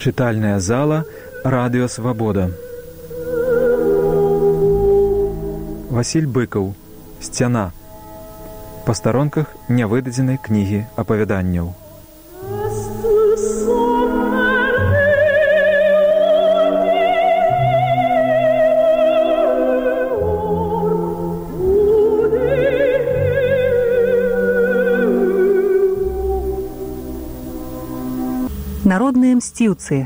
Чытальная зала радыёвабода. Васіль быкаў, сцяна. Па старонках нявыдадзенай кнігі апавяданняў. Мсціўцы.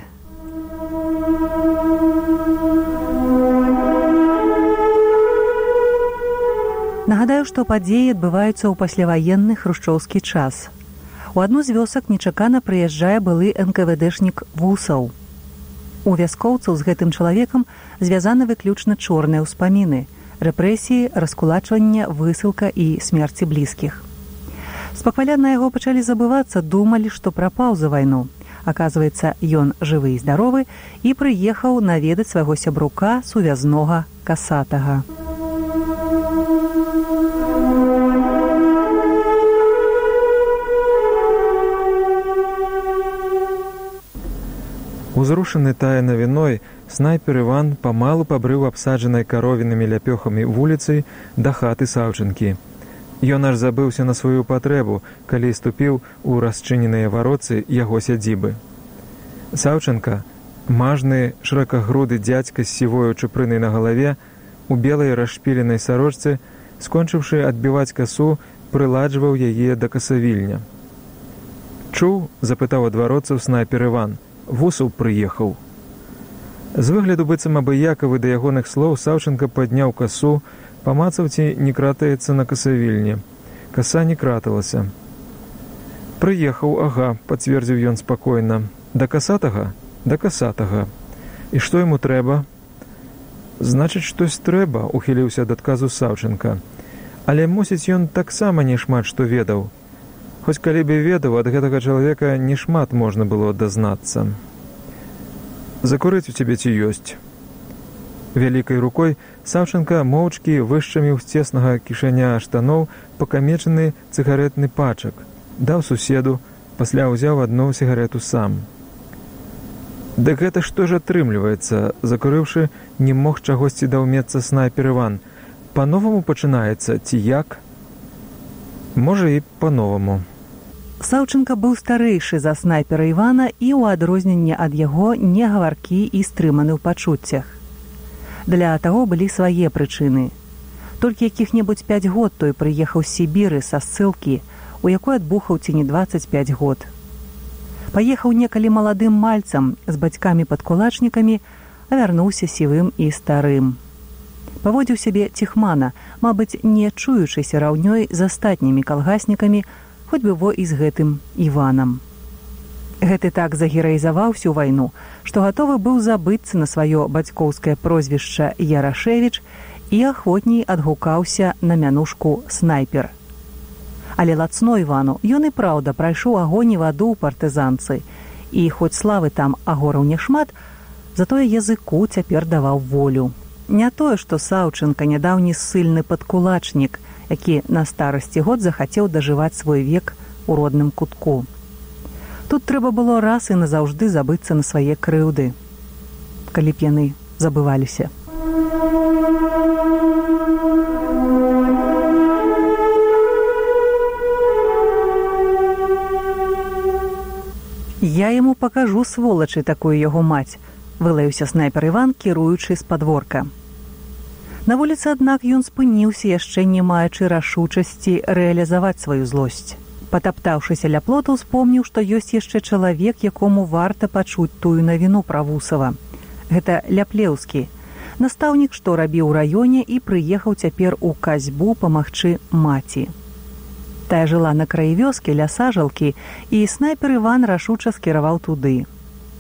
Нагадаю, што падзеі адбываюцца ў пасляваенны хрушчоўскі час. У адну з вёсак нечакана прыязджае былы НКВДшнік вусаў. У вяскоўцаў з гэтым чалавекам звязаны выключна чорныя ўспаміны, рэпрэсіі, раскулачвання, высылка і смерці блізкіх. Спакваля на яго пачалі забывацца, думалі, што прапаў за вайну аказваецца ён жывы і здаровы і прыехаў наведаць свайго сябрука сувязнога касатага Узрушаны тая навіной снайпер Іван памалу пабрыў абсаджанай каровінымі ляпёхамі вуліцай да хаты саўчынкі. Ён аж забыўся на сваю патрэбу, калі ступіў у расчыненыя вароцы яго сядзібы. Саўчынка, мажны шыракагруды дзядзька з сівою чупрынай на галаве, у белай расшпіленай сарочцы, скончыўшы адбіваць касу, прыладжваў яе да касавільня. Чуў, запытаў адвароцаў снайпер Іван, вусаў прыехаў. З выгляду быццам абыякавы да ягоных слоў Саўчынка падняў касу, памацаў ці не кратаецца на касавільні каса не краталася прыехаў ага пацвердзіў ён спакойна да касатага да касатага і што яму трэба значыць штось трэба ухіліўся ад адказу саўчынка але мусіць ён таксама не шмат што ведаў хоць калі бы ведаў ад гэтага чалавека не шмат можна было дазнацца закурыць у цябе ці ёсць вялікай рукой саўчынка моўчкі вышчаміў з цеснага кішаня штаноў пакамечаны цыгаретны пачак. Даў суседу пасля ўзяў адну сігарету сам. Да гэта што ж атрымліваецца закурыўшы не мог чагосьці даўмецца снайпер иван по-новаму пачынаецца ці як? Можа і по-новаму Саўчынка быў старэйшы за снайпера Івана і ў адрозненне ад яго не гаваркі і стрыманы ў пачуццях для таго былі свае прычыны. Толькі якіх-небудзь 5 год той прыехаў з сібіры са ссылкі, у якой адбухаў ці не 25 год. Паехаў некалі маладым мальцам з бацькамі падкулачнікамі, а вярнуўся сівым і старым. Паводзіў сябе ціхмана, мабыць, не чуючыся раўнёй з астатнімі калгаснікамі, хоць бы во і з гэтым Іванам. Гэты так загераізаваў всю вайну, што гатовы быў забыцца на сваё бацькоўскае прозвішча Ярашевіч і ахвотней адгукаўся на мянушку снайпер. Але лацно Івану ён і праўда прайшоў агоні ваду ў партызанцы, і хоць славы там агораў няшмат, затое языку цяпер даваў волю. Не тое, што Саўчынка нядаўні ссыльны падкулачнік, які на старасці год захацеў дажываць свой век у родным кутку. Тут трэба было раз і назаўжды забыцца на свае крыўды, калі б яны забываліся. Я яму пакажу сволачы такую яго маць, вылаяўся снайпер Іван, кіруючы з падворка. На вуліцы, аднак ён спыніўся яшчэ не маючы рашучасці рэалізаваць сваю злосць патаптаўшыся ля плоту успомніў што ёсць яшчэ чалавек якому варта пачуць тую навіну пра вусава. Гэта ляплеўскі. Настаўнік што рабіў у раёне і прыехаў цяпер у казьбу памагчы маці. Тая жыла на краі вёскі ля сажалкі і снайпер иван рашуча скіраваў туды.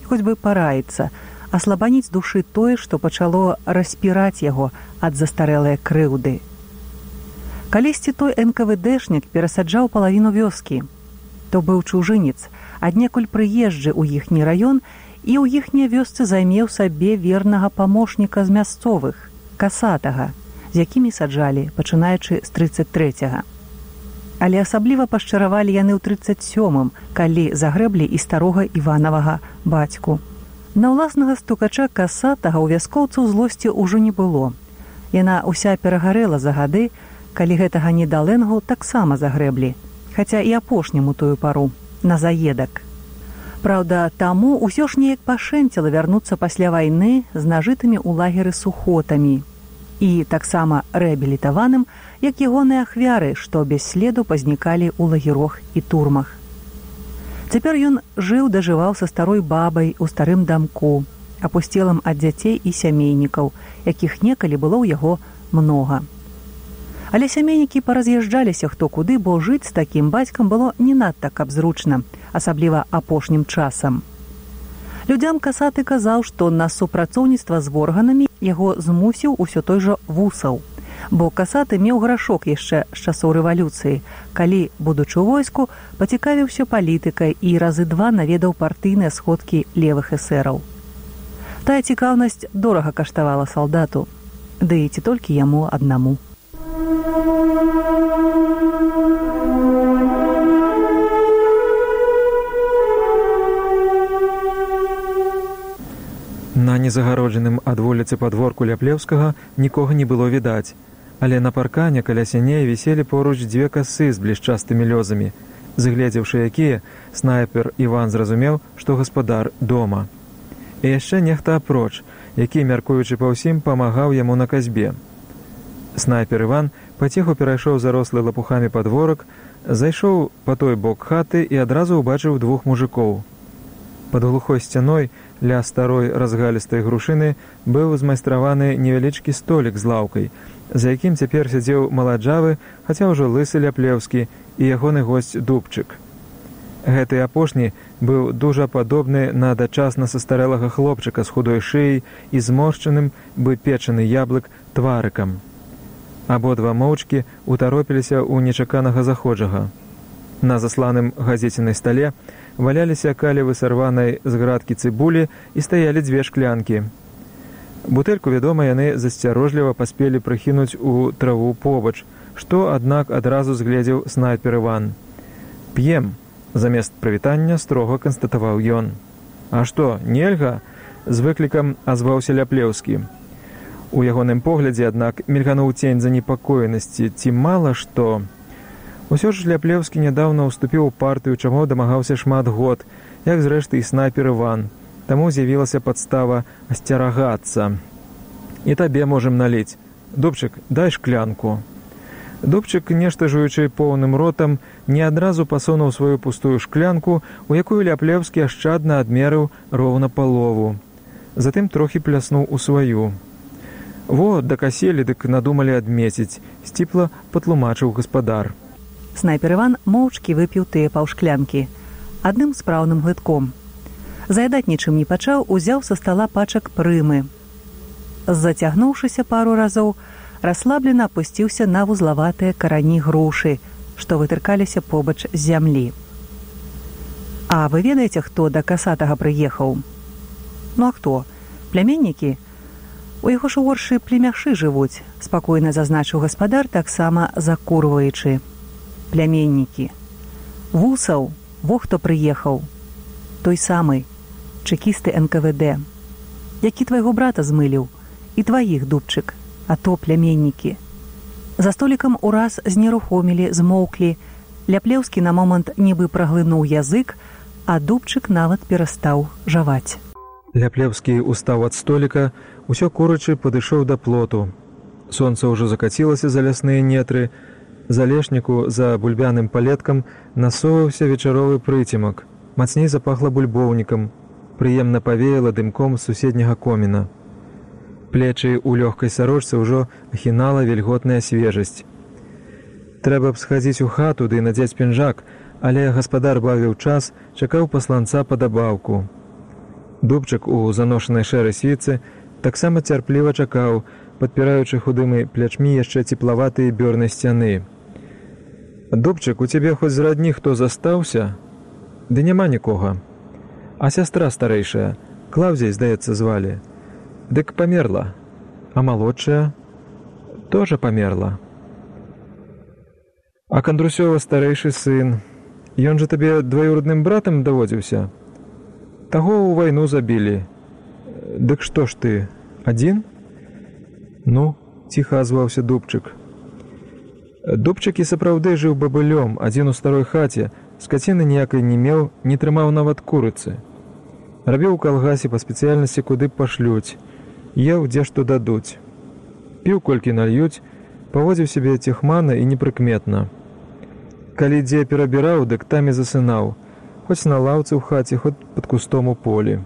Хоць бы параіцца аслабаніць душы тое што пачало распіраць яго ад застарэлыя крыўды калісьці той нквдшнік перасаджаў палавіну вёскі. То быў чужынец аднекуль прыезджы ў іхні раён і ў іхняй вёсцы займеў сабе вернага памочніка з мясцовых касатага з якімі саджалі пачынаючы з 33 але асабліва пашчаравалі яны ў 37 калі загрэблі і старога іванавага бацьку. На ўласнага стукача касатага ў вяскоўцаў злосці ўжо не было. Яна ўся перагарэла за гады, калі гэтага недалэнгу таксама загрэблі, хаця і апошняму тую пару на заедак. Праўда, таму ўсё ж неяк пашэнціла вярнуцца пасля вайны з нажытымі ў лагеры сухотамі і таксама рэабілітаваным, як ягоныя ахвяры, што без следу пазнікалі ў лагерох і турмах. Цяпер ён жыў дажываў са старой бабай у старым дамку, апусцелым ад дзяцей і сямейнікаў, якіх некалі было ў яго многа. Але сямейнікі параз'язджаліся хто куды, бо жыць з такім бацькам было не надта каб зручна, асабліва апошнім часам. Людзям касаты казаў, што на супрацоўніцтва з органамі яго змусіў усё той жа вусаў. Бо касаты меў грашок яшчэ з часоў рэвалюцыі, калі, будучы войску, пацікавіўся палітыкай і разы два наведаў партыйныя сходкі левых эсэраў. Тая цікаўнасць дорага каштавала салдату, ды і ці толькі яму аднаму. На незагароджаным ад вуліцы падворку ляплеўскага нікога не было відаць, але на паркане каля сяней віселі поруч дзве касы з блішчастымі лёзамі. Згледзеўшы якія, снайпер Іван зразумеў, што гаспадар дома. І яшчэ нехта апроч, які, мяркуючы па ўсім, памагаў яму на казьбе. Снайпер Іван паціху перайшоў зарослы лапухамі падворак, зайшоў па той бок хаты і адразу ўбачыў двух мужикоў. Пад глухой сцяной ля старой разгалістай грушыны быў змайстраваны невялічкі столік з лаўкай, за якім цяпер сядзеў маладжавы, хаця ўжо лысы ляплеўскі і ягоны госць дубчык. Гэты апошні быў дужа падобны на дачасна састарэлага хлопчыка з худой шыяй і зморшчаным бы печаны яблык тварыкам. Абодва моўчкі утаропіліся ў нечаканага заходжага. На засланым газецінай стале валяліся калевы сарванай з градкі цыбулі і стаялі дзве шклянкі. Бутэльку, вядома, яны засцярожліва паспелі прыхінуць у траву побач, што, аднак адразу згледзеў снайпер Іван. П'ем, замест прывітання строга канстатаваў ён. А што, нельга? з выклікам азваўся ляплеўскі. У ягоным поглядзе, аднак мільгануў цень занепакоенасці ці мала што, Усё ж ляплеўскі нядаўна ўступіў у партыю, чаму дамагаўся шмат год, як зрэшты і снайпер Іван. Таму з'явілася падстава асцерагацца. І табе можам наліць. Дубчык, дай шклянку. Дубчык, нешта жуючы поўным ротам, не адразу пасунуў сваю пустую шклянку, у якую ляплеўскі ашчадна адмерыў роўна палову. Затым трохі пляснуў у сваю. Во, дакаселі, дык надумалі адмеціць, сціпла патлумачыў гаспадар. Снайпер иван моўчкі выпіў тыя паўшклянкі. Адным спраўным глытком. Заядаць нічым не пачаў узяў са стала пачак прымы. Зацягнуўшыся пару разоў расслаблена апусціўся на вузлаватыя карані грушы што вытыркаліся побач з зямлі. А вы ведаеце хто да касатага прыехаў? Ну а хто? Пляменнікі у яго ж горшы племяшы жывуць спакойна зазначыў гаспадар таксама закурваючы. Пляменнікі. Вусаў во хто прыехаў. Той самы чэкісты нквд які твайго брата змыліў? І тваіх дубчык а то пляменнікі. За столікам ураз знерухомілі змоўклі. Ляплеўскі на момант нібы праглынуў язык а дубчык нават перастаў жаваць ляплеўскі устаў ад століка усё курачы падышоў да плоту. Сонца ўжо закацілася за лясныя нетры. Залешніку за бульбяным палеткам насоўваўся вечаровы прыцемак. Мацней запахла бульбоўнікам. Прыемна павеяла дымком суседняга коміна. Плечы ў лёгкай сарочцы ўжо ахінала вільготная свежасць. Трэба б схадзіць у хату ды надзець пінжак але гаспадар бавіў час чакаў пасланца падабаўку дубчык у заношанай шэрай свіцы таксама цярпліва чакаў падпіраючы худымі плячмі яшчэ цеплаватыя бёрнай сцяны Дубчык, у цябе хоць з радні хто застаўся, Ды няма нікога. А сястра старэйшая, клаўзяй, здаецца, звалі. Дык памерла, а малодшая тоже памерла. А кандрусёва старэйшы сын, Ён жа табе дваюродным братам даводзіўся. Таго ў вайну забілі, Дык што ж ты адзін? Ну, ціха азваўся дубчык. Дубчык і сапраўды жыў бабылём, адзін у старой хаце, скаціны ніякай не меў, не трымаў нават курыцы. Рабіў у калгасе па спецыяльнасці куды пашлюць, еў дзе што дадуць. Піў колькі нальюць, паводзіў сябе цехмана і непрыкметна. Калі дзе перабіраў, дык там і засынаў, хоць на лаўцы ў хаце, хоць пад кустом у полі.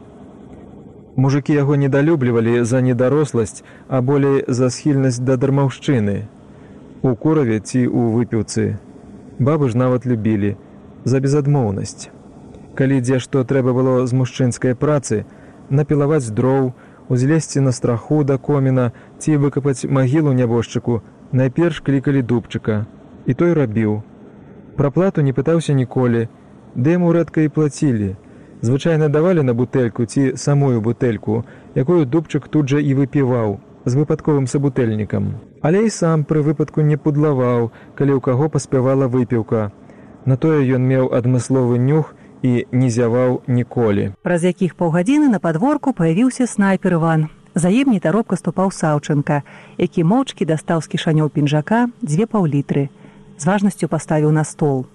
Мужыкі яго недалюблівалі за недаросласць, а болей за схільнасць да дармаўшчыны. У кураве ці ў выпіўцы. Бабы ж нават любілі за безадмоўнасць. Калі дзе што трэба было з мужчынскай працы, напілаваць дроў, узлезці на страху да коміна ці выкапаць магілу нябожчыку, найперш клікалі дубчыка. І той рабіў. Пра плату не пытаўся ніколі, ды яму рэдка і плацілі, звычайна давалі на бутэльку ці самую бутэльку, якую дубчык тут жа і выпіваў з выпадковым сабутэльнікам. Але і сам пры выпадку не пудлаваў, калі ў каго паспявала выпіўка. На тое ён меў адмысловы нюх і не зяваў ніколі. Праз якіх паўгадзіны на падворку паявіўся снайпер Іван. За ім нетаропка ступаў саўчынка, які моўчкі дастаў з кішанёў пінжака дзве паўлітры. З важнасцю паставіў на стол.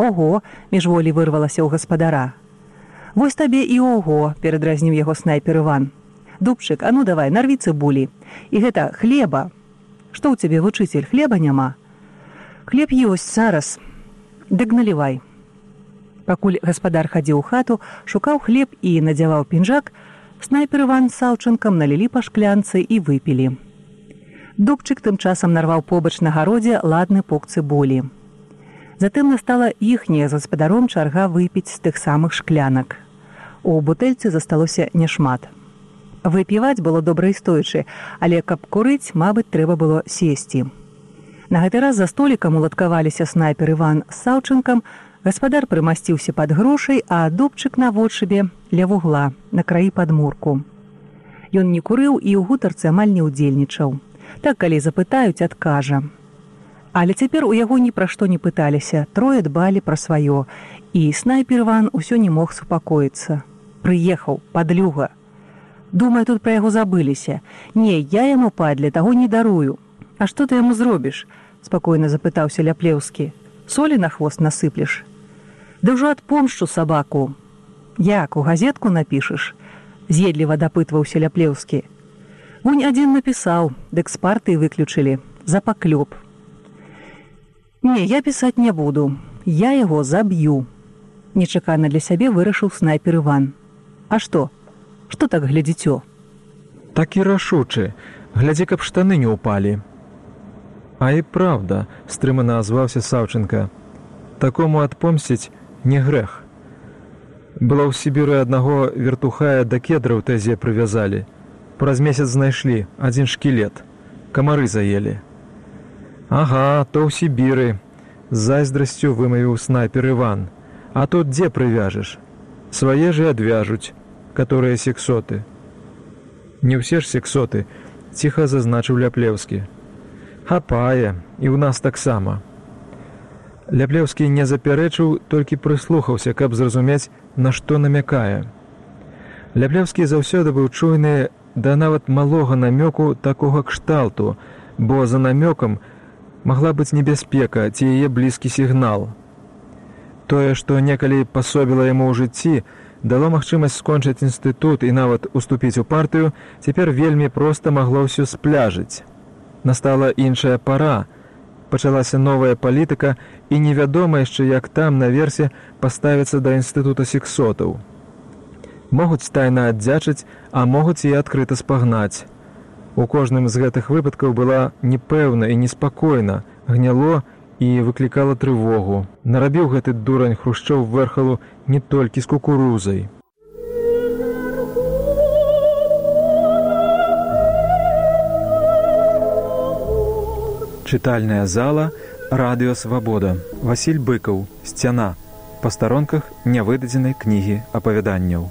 Ого, міжволі вырвалася ў гаспадара. Вось табе і ого, перадразніў яго снайпер Іван. Дубчык, а ну давай, нарві цыбулі. І гэта хлеба. Што ў цябе вучыцель хлеба няма? Хлеб ёсць зараз. Дык налівай. Пакуль гаспадар хадзіў у хату, шукаў хлеб і надзяваў пінжак, снайпер Іван салчынкам налілі па шклянцы і выпілі. Дубчык тым часам нарваў побач на гародзе ладны пок цыбулі. Затым настала іхняя з гаспадаром чарга выпіць з тых самых шклянак. У бутэльцы засталося няшмат. Выпіваць было добра і стоячы, але каб курыць, мабыць, трэба было сесці. На гэты раз за столікам уладкаваліся снайпер Іван з саўчынкам, гаспадар прымасціўся пад грошай, а дубчык на вочыбе ля вугла на краі падмурку. Ён не курыў і ў гутарцы амаль не ўдзельнічаў. Так калі запытаюць, адкажа: Але цяпер у яго ні пра што не пыталіся, трое дбалі пра сваё, і снайпер Іван усё не мог супакоіцца. Прыехаў падлюга. Думаю, тут пра яго забыліся. Не, я яму падля таго не дарую. А што ты яму зробіш? спакойна запытаўся ляплеўскі. Солі на хвост насыплеш. Ды ўжо адпомшчу сабаку. Як у газетку напішаш? з'едліва дапытваўся ляплеўскі. Вунь адзін напісаў, дык з партыі выключылі за паклёп. Не, я пісаць не буду. Я яго заб'ю. Нечакана для сябе вырашыў снайпер Іван. А што? Што так глядзіцё? Так і рашучы, глядзі, каб штаны не ўпалі. А і праўда, стрымана азваўся Саўчынка. Такому адпомсціць не грэх. Было ў Сібіры аднаго вертухая да кедраў тэзе прывязалі. Праз месяц знайшлі адзін шкілет. Камары заелі. Ага, то ў Сібіры. З зайздрасцю вымавіў снайпер Іван. А тут дзе прывяжаш? Свае ж і адвяжуць, каторыя сексоты. Не ўсе ж сексоты, ціха зазначыў ляплеўскі. Хапае, і ў нас таксама. Ляплеўскі не запярэчыў, толькі прыслухаўся, каб зразумець, на што намякае. Ляплеўскі заўсёды быў чуйны да нават малога намёку такога кшталту, бо за намёкам, магла быць небяспека ці яе блізкі сігнал. Тое, што некалі пасобіла яму ў жыцці, дало магчымасць скончыць інстытут і нават уступіць у партыю, цяпер вельмі проста магло ўсё спляжыць. Настала іншая пара. Пачалася новая палітыка і невядома яшчэ, як там наверсе паставіцца да інстытута сексотаў. Могуць тайна аддзячыць, а могуць і адкрыта спагнаць. У кожным з гэтых выпадкаў была непэўна і неспакойна, гняло і выклікала трывогу. Нарабіў гэты дурань хрушчоў вэрхалу не толькі з кукурузай. Чытальная зала, радыёвабода, Васіль быкаў, сцяна, па старонках нявыдадзенай кнігі апавяданняў.